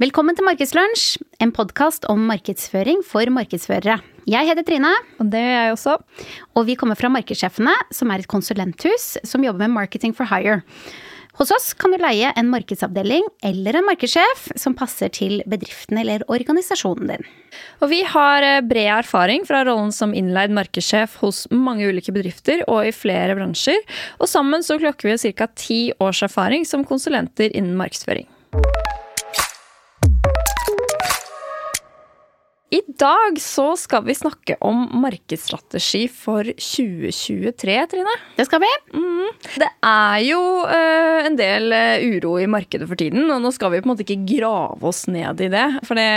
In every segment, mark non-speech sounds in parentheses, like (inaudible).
Velkommen til Markedslunsj, en podkast om markedsføring for markedsførere. Jeg heter Trine. Og det gjør jeg også. Og vi kommer fra Markedssjefene, som er et konsulenthus som jobber med marketing for hire. Hos oss kan du leie en markedsavdeling eller en markedssjef som passer til bedriften eller organisasjonen din. Og vi har eh, bred erfaring fra rollen som innleid markedssjef hos mange ulike bedrifter og i flere bransjer. Og sammen så klokker vi ca. ti års erfaring som konsulenter innen markedsføring. I dag så skal vi snakke om markedsstrategi for 2023, Trine. Det skal vi. Mm. Det er jo uh, en del uh, uro i markedet for tiden, og nå skal vi på en måte ikke grave oss ned i det. For det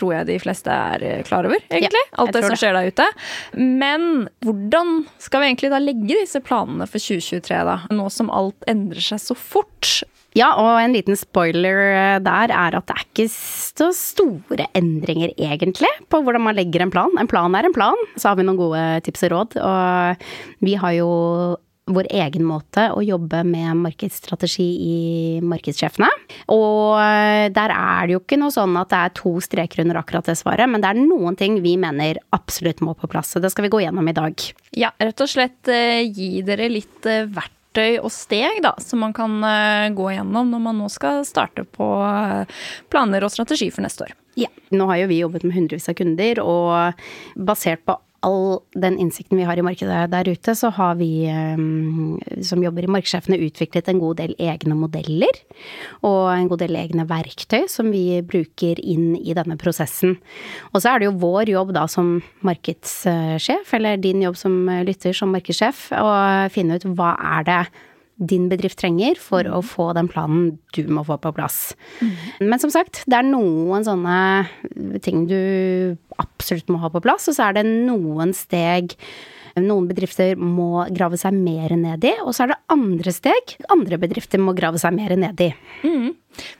tror jeg de fleste er uh, klar over, egentlig. Ja, alt det som skjer der ute. Men hvordan skal vi egentlig da legge disse planene for 2023, da? Nå som alt endrer seg så fort. Ja, og en liten spoiler eh, der er at det er ikke så store endringer, egentlig, på hvordan man legger en plan. En plan er en plan. Så har vi noen gode tips og råd. Og vi har jo vår egen måte å jobbe med markedsstrategi i Markedssjefene. Og eh, der er det jo ikke noe sånn at det er to streker under akkurat det svaret, men det er noen ting vi mener absolutt må på plass. Og det skal vi gå gjennom i dag. Ja, rett og slett eh, gi dere litt verktøy verktøy og steg da, som man kan uh, gå gjennom når man nå skal starte på uh, planer og strategi for neste år. Ja, nå har jo vi jobbet med hundrevis av kunder, og basert på all den innsikten vi har i markedet der ute, så har vi um, som jobber i Markedssjefene utviklet en god del egne modeller. Og en god del egne verktøy som vi bruker inn i denne prosessen. Og så er det jo vår jobb da som markedssjef, eller din jobb som lytter som markedssjef, å finne ut hva er det din bedrift trenger for å få den planen du må få på plass. Mm. Men som sagt, det er noen sånne ting du absolutt må ha på plass, og så er det noen steg noen bedrifter må grave seg mer ned i, og så er det andre steg andre bedrifter må grave seg mer ned i. Mm.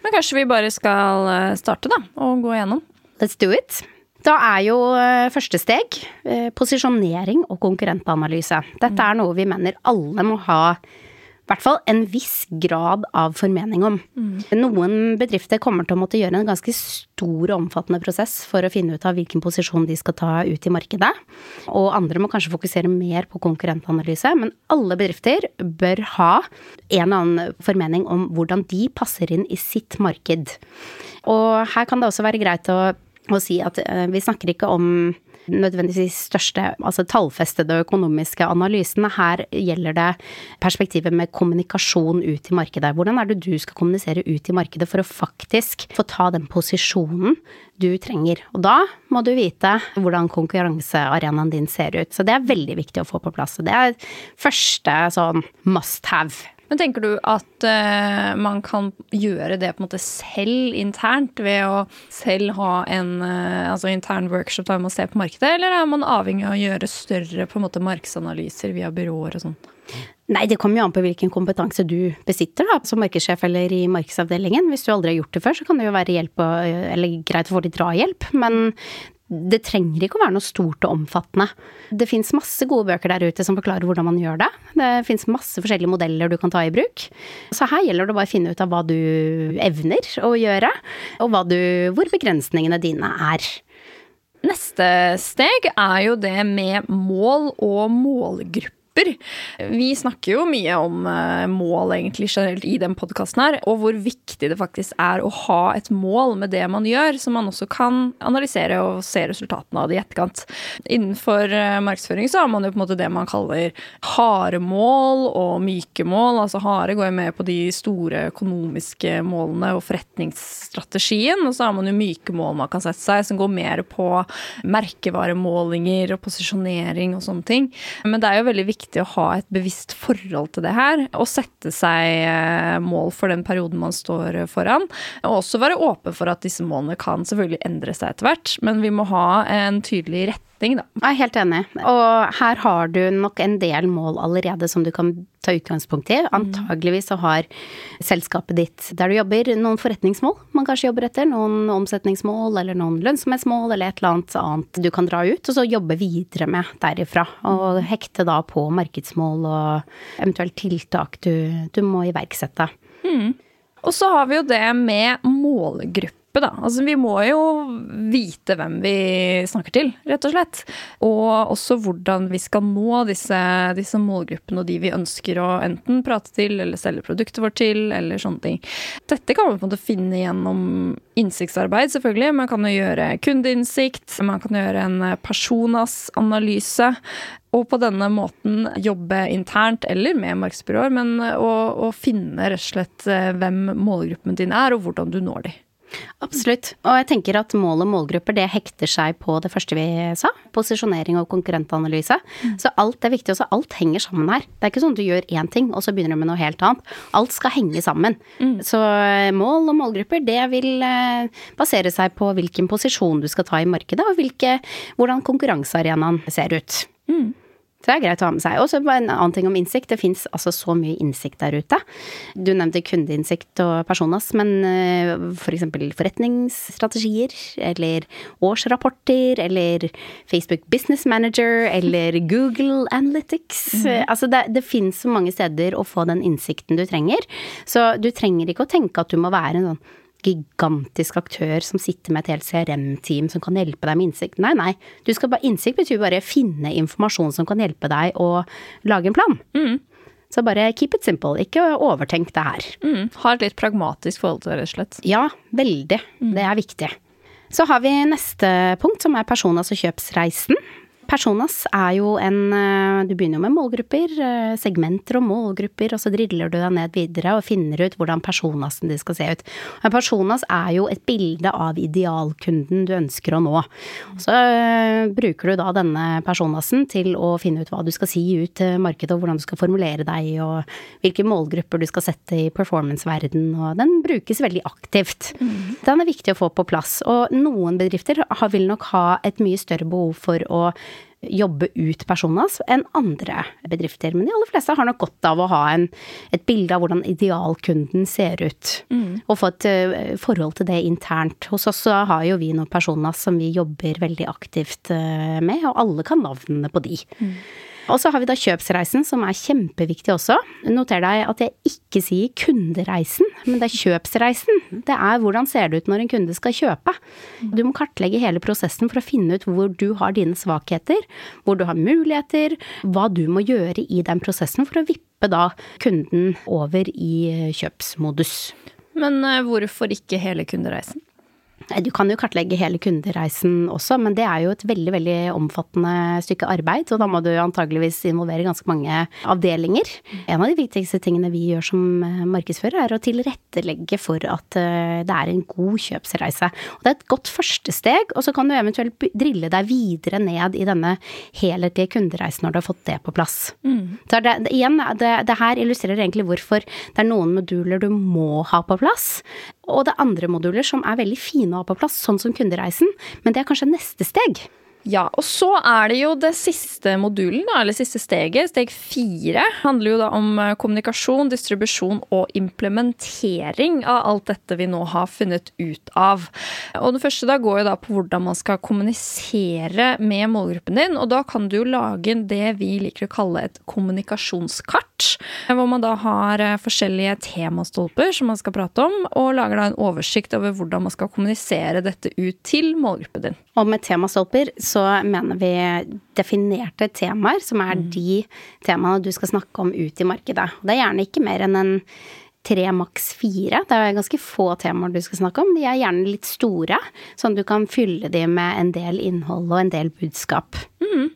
Men kanskje vi bare skal eh, starte, da, og gå igjennom? Let's do it. Da er jo eh, første steg eh, posisjonering og konkurrentanalyse. Dette mm. er noe vi mener alle må ha hvert fall en viss grad av formening om. Mm. Noen bedrifter kommer til å måtte gjøre en ganske stor og omfattende prosess for å finne ut av hvilken posisjon de skal ta ut i markedet. Og andre må kanskje fokusere mer på konkurrentanalyse, men alle bedrifter bør ha en eller annen formening om hvordan de passer inn i sitt marked. Og her kan det også være greit å, å si at eh, vi snakker ikke om nødvendigvis største altså tallfestede økonomiske analysene. Her gjelder det perspektivet med kommunikasjon ut i markedet. Hvordan er det du skal kommunisere ut i markedet for å faktisk få ta den posisjonen du trenger? Og da må du vite hvordan konkurransearenaen din ser ut. Så det er veldig viktig å få på plass. Det er første sånn must have men tenker du at uh, man kan gjøre det på en måte selv internt, ved å selv ha en uh, altså intern workshop der man ser på markedet, eller er man avhengig av å gjøre større på en måte markedsanalyser via byråer og sånn? Nei, det kommer jo an på hvilken kompetanse du besitter da, som markedssjef eller i markedsavdelingen. Hvis du aldri har gjort det før, så kan det jo være hjelp og, eller greit å få litt drahjelp. Men det trenger ikke å være noe stort og omfattende. Det fins masse gode bøker der ute som forklarer hvordan man gjør det. Det fins masse forskjellige modeller du kan ta i bruk. Så her gjelder det bare å finne ut av hva du evner å gjøre, og du, hvor begrensningene dine er. Neste steg er jo det med mål og målgruppe grupper. Vi snakker jo mye om eh, mål egentlig generelt i den podkasten her, og hvor viktig det faktisk er å ha et mål med det man gjør, så man også kan analysere og se resultatene av det i etterkant. Innenfor eh, markedsføring så har man jo på en måte det man kaller harde mål og myke mål. Altså harde går jo med på de store økonomiske målene og forretningsstrategien, og så har man jo myke mål man kan sette seg, som går mer på merkevaremålinger og posisjonering og sånne ting. Men det er jo veldig viktig viktig å ha et bevisst forhold til det her. Og sette seg eh, mål for den perioden man står foran. Og også være åpen for at disse målene kan selvfølgelig endre seg etter hvert. Men vi må ha en tydelig retning da. Jeg er helt enig. Og her har du nok en del mål allerede som du kan ta utgangspunkt i. Antageligvis så har selskapet ditt der du jobber, noen forretningsmål man kanskje jobber etter. Noen omsetningsmål eller noen lønnsomhetsmål eller et eller annet annet du kan dra ut, og så jobbe videre med derifra. Og hekte da på markedsmål og eventuelt tiltak du, du må iverksette. Mm. Og så har vi jo det med målgruppe målgruppe, da. Altså, vi må jo vite hvem vi snakker til, rett og slett. Og også hvordan vi skal nå disse, disse målgruppene og de vi ønsker å enten prate til eller selge produktet vårt til, eller sånne ting. Dette kan man på en måte finne gjennom innsiktsarbeid, selvfølgelig. Man kan jo gjøre kundeinnsikt, man kan gjøre en personas-analyse. Og på denne måten jobbe internt eller med markedsbyråer, men å, å finne rett og slett eh, hvem målgruppen din er, og hvordan du når dem. Absolutt. Og jeg tenker at mål og målgrupper det hekter seg på det første vi sa. Posisjonering og konkurrentanalyse. Mm. Så alt er viktig. Også alt henger sammen her. Det er ikke sånn at du gjør én ting, og så begynner du med noe helt annet. Alt skal henge sammen. Mm. Så eh, mål og målgrupper det vil eh, basere seg på hvilken posisjon du skal ta i markedet, og hvilke, hvordan konkurransearenaen ser ut. Mm. Så det er greit å ha med seg. Og så en annen ting om innsikt. Det fins altså så mye innsikt der ute. Du nevnte kundeinnsikt og personas, men eh, f.eks. For forretningsstrategier, eller årsrapporter, eller Facebook Business Manager, eller Google Analytics. Mm. Altså det, det fins så mange steder å få den innsikten du trenger. Så du trenger ikke å tenke at du må være en sånn gigantisk aktør som sitter med et helt CRM-team som kan hjelpe deg med innsikt. Nei, nei. Du skal bare, innsikt betyr bare finne informasjon som kan hjelpe deg å lage en plan. Mm. Så bare keep it simple, ikke overtenk det her. Mm. Ha et litt pragmatisk forhold til det, rett og slett. Ja, veldig. Mm. Det er viktig. Så har vi neste punkt, som er person, altså kjøpsreisen. Personas er jo en eh, Du begynner jo med målgrupper, eh, segmenter og målgrupper, og så driller du deg ned videre og finner ut hvordan personasen din skal se ut. En personas er jo et bilde av idealkunden du ønsker å nå. Så eh, bruker du da denne personasen til å finne ut hva du skal si ut til markedet, og hvordan du skal formulere deg, og hvilke målgrupper du skal sette i performance-verden, og den brukes veldig aktivt. Mm. Den er viktig å få på plass, og noen bedrifter vil nok ha et mye større behov for å jobbe ut personas enn andre bedrifter. Men de aller fleste har nok godt av å ha en, et bilde av hvordan idealkunden ser ut. Mm. Og få et uh, forhold til det internt. Hos oss så har jo vi noen personas som vi jobber veldig aktivt uh, med, og alle kan navnene på de. Mm. Og så har vi da kjøpsreisen, som er kjempeviktig også. Noter deg at jeg ikke sier kundereisen, men det er kjøpsreisen. Det er hvordan ser det ut når en kunde skal kjøpe. Du må kartlegge hele prosessen for å finne ut hvor du har dine svakheter, hvor du har muligheter, hva du må gjøre i den prosessen for å vippe da kunden over i kjøpsmodus. Men eh, hvorfor ikke hele kundereisen? Du kan jo kartlegge hele kundereisen også, men det er jo et veldig, veldig omfattende stykke arbeid, og da må du antageligvis involvere ganske mange avdelinger. En av de viktigste tingene vi gjør som eh, markedsfører, er å tilrettelegge for at eh, det er en god kjøpsreise. Og det er et godt første steg, og så kan du eventuelt drille deg videre ned i denne helhetlige kundereisen når du har fått det på plass. Mm. Så det, igjen, det, det her illustrerer egentlig hvorfor det er noen moduler du må ha på plass, og det er andre moduler som er veldig fine å ha på plass, sånn som kundereisen, men det er kanskje neste steg. Ja, og så er det jo det siste modulen, eller siste steget. Steg fire handler jo da om eh, kommunikasjon, distribusjon og implementering av alt dette vi nå har funnet ut av. Og det første da går jo da på hvordan man skal kommunisere med målgruppen din, og da kan du jo lage det vi liker å kalle et kommunikasjonskart. Hvor man da har eh, forskjellige temastolper som man skal prate om, og lager da en oversikt over hvordan man skal kommunisere dette ut til målgruppen din. Og med temastolper så mener vi definerte temaer, som er mm. de temaene du skal snakke om ut i markedet. Det er gjerne ikke mer enn en tre, maks fire. Det er ganske få temaer du skal snakke om. De er gjerne litt store, sånn at du kan fylle de med en del innhold og en del budskap. Mm.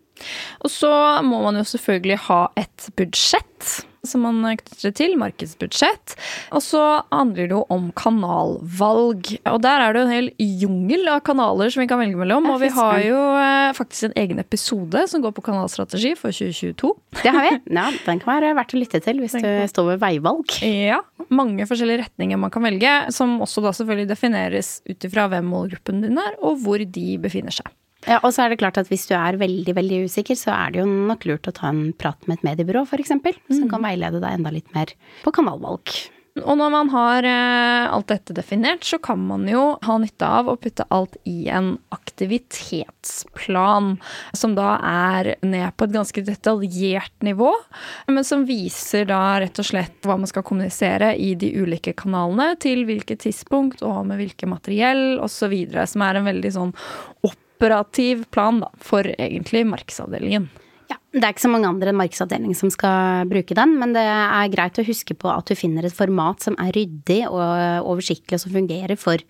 Og så må man jo selvfølgelig ha et budsjett som man knytter til, markedsbudsjett. Og så handler det jo om kanalvalg. Og der er det jo en hel jungel av kanaler som vi kan velge mellom. Og vi har jo eh, faktisk en egen episode som går på kanalstrategi for 2022. Det har vi. Ja, den kan være verdt å lytte til hvis du står ved veivalg. Ja. Mange forskjellige retninger man kan velge, som også da selvfølgelig defineres ut ifra hvem målgruppen din er, og hvor de befinner seg. Ja, og så er det klart at hvis du er veldig, veldig usikker, så er det jo nok lurt å ta en prat med et mediebyrå, f.eks., mm. som kan veilede deg enda litt mer på kanalvalg. Og når man har eh, alt dette definert, så kan man jo ha nytte av å putte alt i en aktivitetsplan, som da er ned på et ganske detaljert nivå, men som viser da rett og slett hva man skal kommunisere i de ulike kanalene, til hvilket tidspunkt og med hvilke materiell osv., som er en veldig sånn operativ plan da, for egentlig markedsavdelingen. Ja, Det er ikke så mange andre enn markedsavdeling som skal bruke den, men det er greit å huske på at du finner et format som er ryddig og oversiktlig og som fungerer for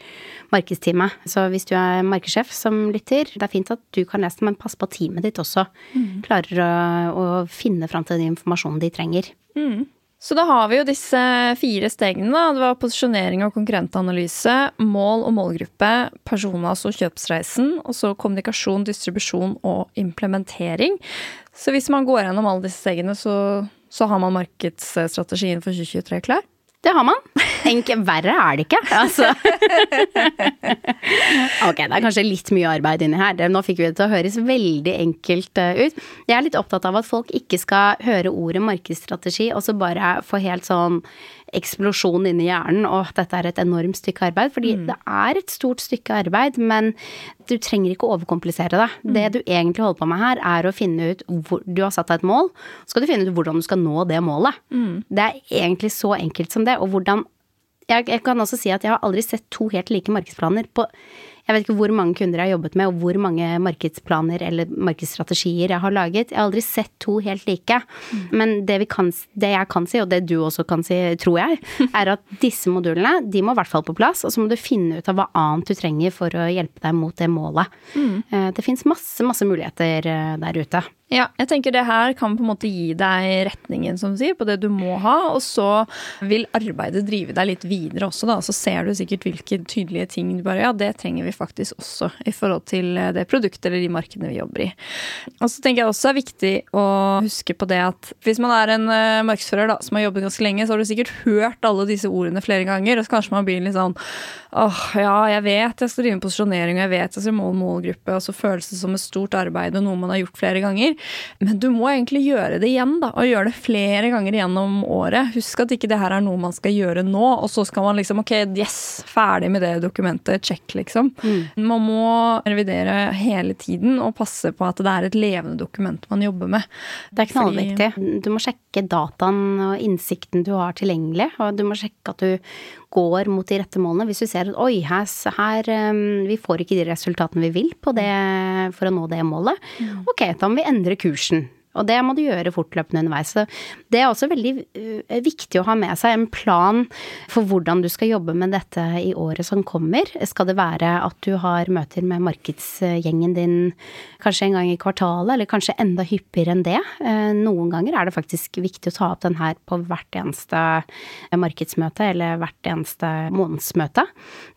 markedsteamet. Så hvis du er markedssjef som lytter, det er fint at du kan lese den, men pass på at teamet ditt også mm. klarer å, å, finne fram til den informasjonen de trenger. Mm. Så da har vi jo disse fire stegene. Det var posisjonering og konkurrentanalyse, mål og målgruppe, personas og kjøpsreisen, og så kommunikasjon, distribusjon og implementering. Så hvis man går gjennom alle disse stegene, så, så har man markedsstrategien for 2023 klar? Det har man. Enkel, verre er det ikke, altså. (laughs) ok, det er kanskje litt mye arbeid inni her. Nå fikk vi det til å høres veldig enkelt eh, ut. Jeg er litt opptatt av at folk ikke skal høre ordet markedsstrategi og så bare få helt sånn eksplosjon inni hjernen, og dette er et enormt stykke arbeid. Fordi mm. det er et stort stykke arbeid, men du trenger ikke å overkomplisere det. Mm. Det du egentlig holder på med her, er å finne ut hvor Du har satt deg et mål, så skal du finne ut hvordan du skal nå det målet. Mm. Det er egentlig så enkelt som det. Og hvordan jeg, jeg kan også si at jeg har aldri sett to helt like markedsplaner på jeg vet ikke hvor mange kunder jeg har jobbet med, og hvor mange markedsplaner eller markedsstrategier jeg har laget. Jeg har aldri sett to helt like. Mm. Men det, kan, det, jeg kan si, og det du også kan si, tror jeg, (laughs) er at disse modulene, de må i hvert fall på plass. Og så må du finne ut av hva annet du trenger for å hjelpe deg mot det målet. Mm. Eh, det fins masse, masse muligheter eh, der ute. Ja, jeg tenker det her kan på en måte gi deg retningen, som du sier, på det du må ha. Og så vil arbeidet drive deg litt videre også, da. Så ser du sikkert hvilke tydelige ting du bare Ja, det trenger vi faktisk også i forhold til det produktet eller de markedene vi jobber i. Og så tenker jeg også er viktig å huske på det at hvis man er en uh, markedsfører da, som har jobbet ganske lenge, så har du sikkert hørt alle disse ordene flere ganger, og så kanskje man blir litt sånn åh, ja, jeg vet jeg skal drive med posisjonering, og jeg vet jeg skal måle målgruppe, og så føles det som et stort arbeid og noe man har gjort flere ganger. Men du må egentlig gjøre det igjen, da, og gjøre det flere ganger gjennom året. Husk at ikke det her er noe man skal gjøre nå, og så skal man liksom ok, yes, ferdig med det dokumentet, check, liksom. Mm. Man må revidere hele tiden og passe på at det er et levende dokument man jobber med. Det er knallviktig. Du må sjekke dataen og innsikten du har tilgjengelig, og du må sjekke at du går mot de rette målene. Hvis du ser at oi, her, her um, vi får ikke de resultatene vi vil på det for å nå det målet, mm. ok, da må vi endre kursen. Og det må du gjøre fortløpende underveis. Så det er også veldig uh, viktig å ha med seg en plan for hvordan du skal jobbe med dette i året som kommer. Skal det være at du har møter med markedsgjengen din kanskje en gang i kvartalet, eller kanskje enda hyppigere enn det? Uh, noen ganger er det faktisk viktig å ta opp den her på hvert eneste markedsmøte, eller hvert eneste månedsmøte.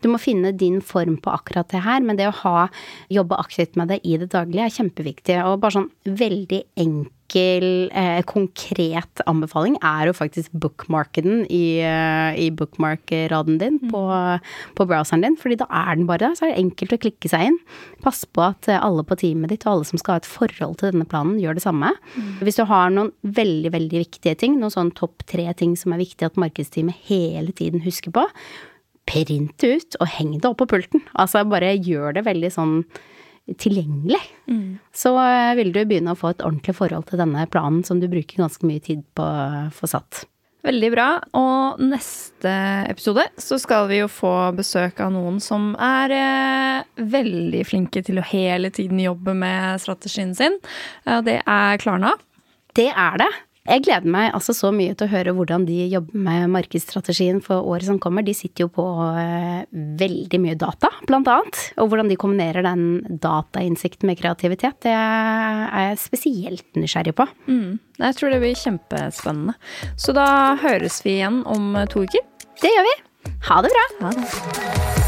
Du må finne din form på akkurat det her, men det å ha, jobbe aktivt med det i det daglige er kjempeviktig. Og bare sånn veldig enkelt enkel, eh, konkret anbefaling er jo faktisk bookmarkeden i, eh, i bookmark-raden din mm. på, på, browseren din. fordi da er den bare der, så er det enkelt å klikke seg inn. Pass på at eh, alle på teamet ditt og alle som skal ha et forhold til denne planen, gjør det samme. Mm. Hvis du har noen veldig, veldig viktige ting, noen sånn topp tre ting som er viktig at markedsteamet hele tiden husker på, print det ut og heng det opp på pulten. Altså bare gjør det veldig sånn tilgjengelig, mm. så eh, vil du begynne å få et ordentlig forhold til denne planen som du bruker ganske mye tid på å få satt. Veldig bra. Og neste episode så skal vi jo få besøk av noen som er eh, veldig flinke til å hele tiden jobbe med strategien sin. Det er Klarna. Det er det. Jeg gleder meg altså så mye til å høre hvordan de jobber med markedsstrategien for året som kommer. De sitter jo på uh, veldig mye data, blant annet. Og hvordan de kombinerer den datainnsikten med kreativitet, det er jeg spesielt nysgjerrig på. Mm. Jeg tror det blir kjempespennende. Så da høres vi igjen om to uker. Det gjør vi. Ha det bra. Ha det.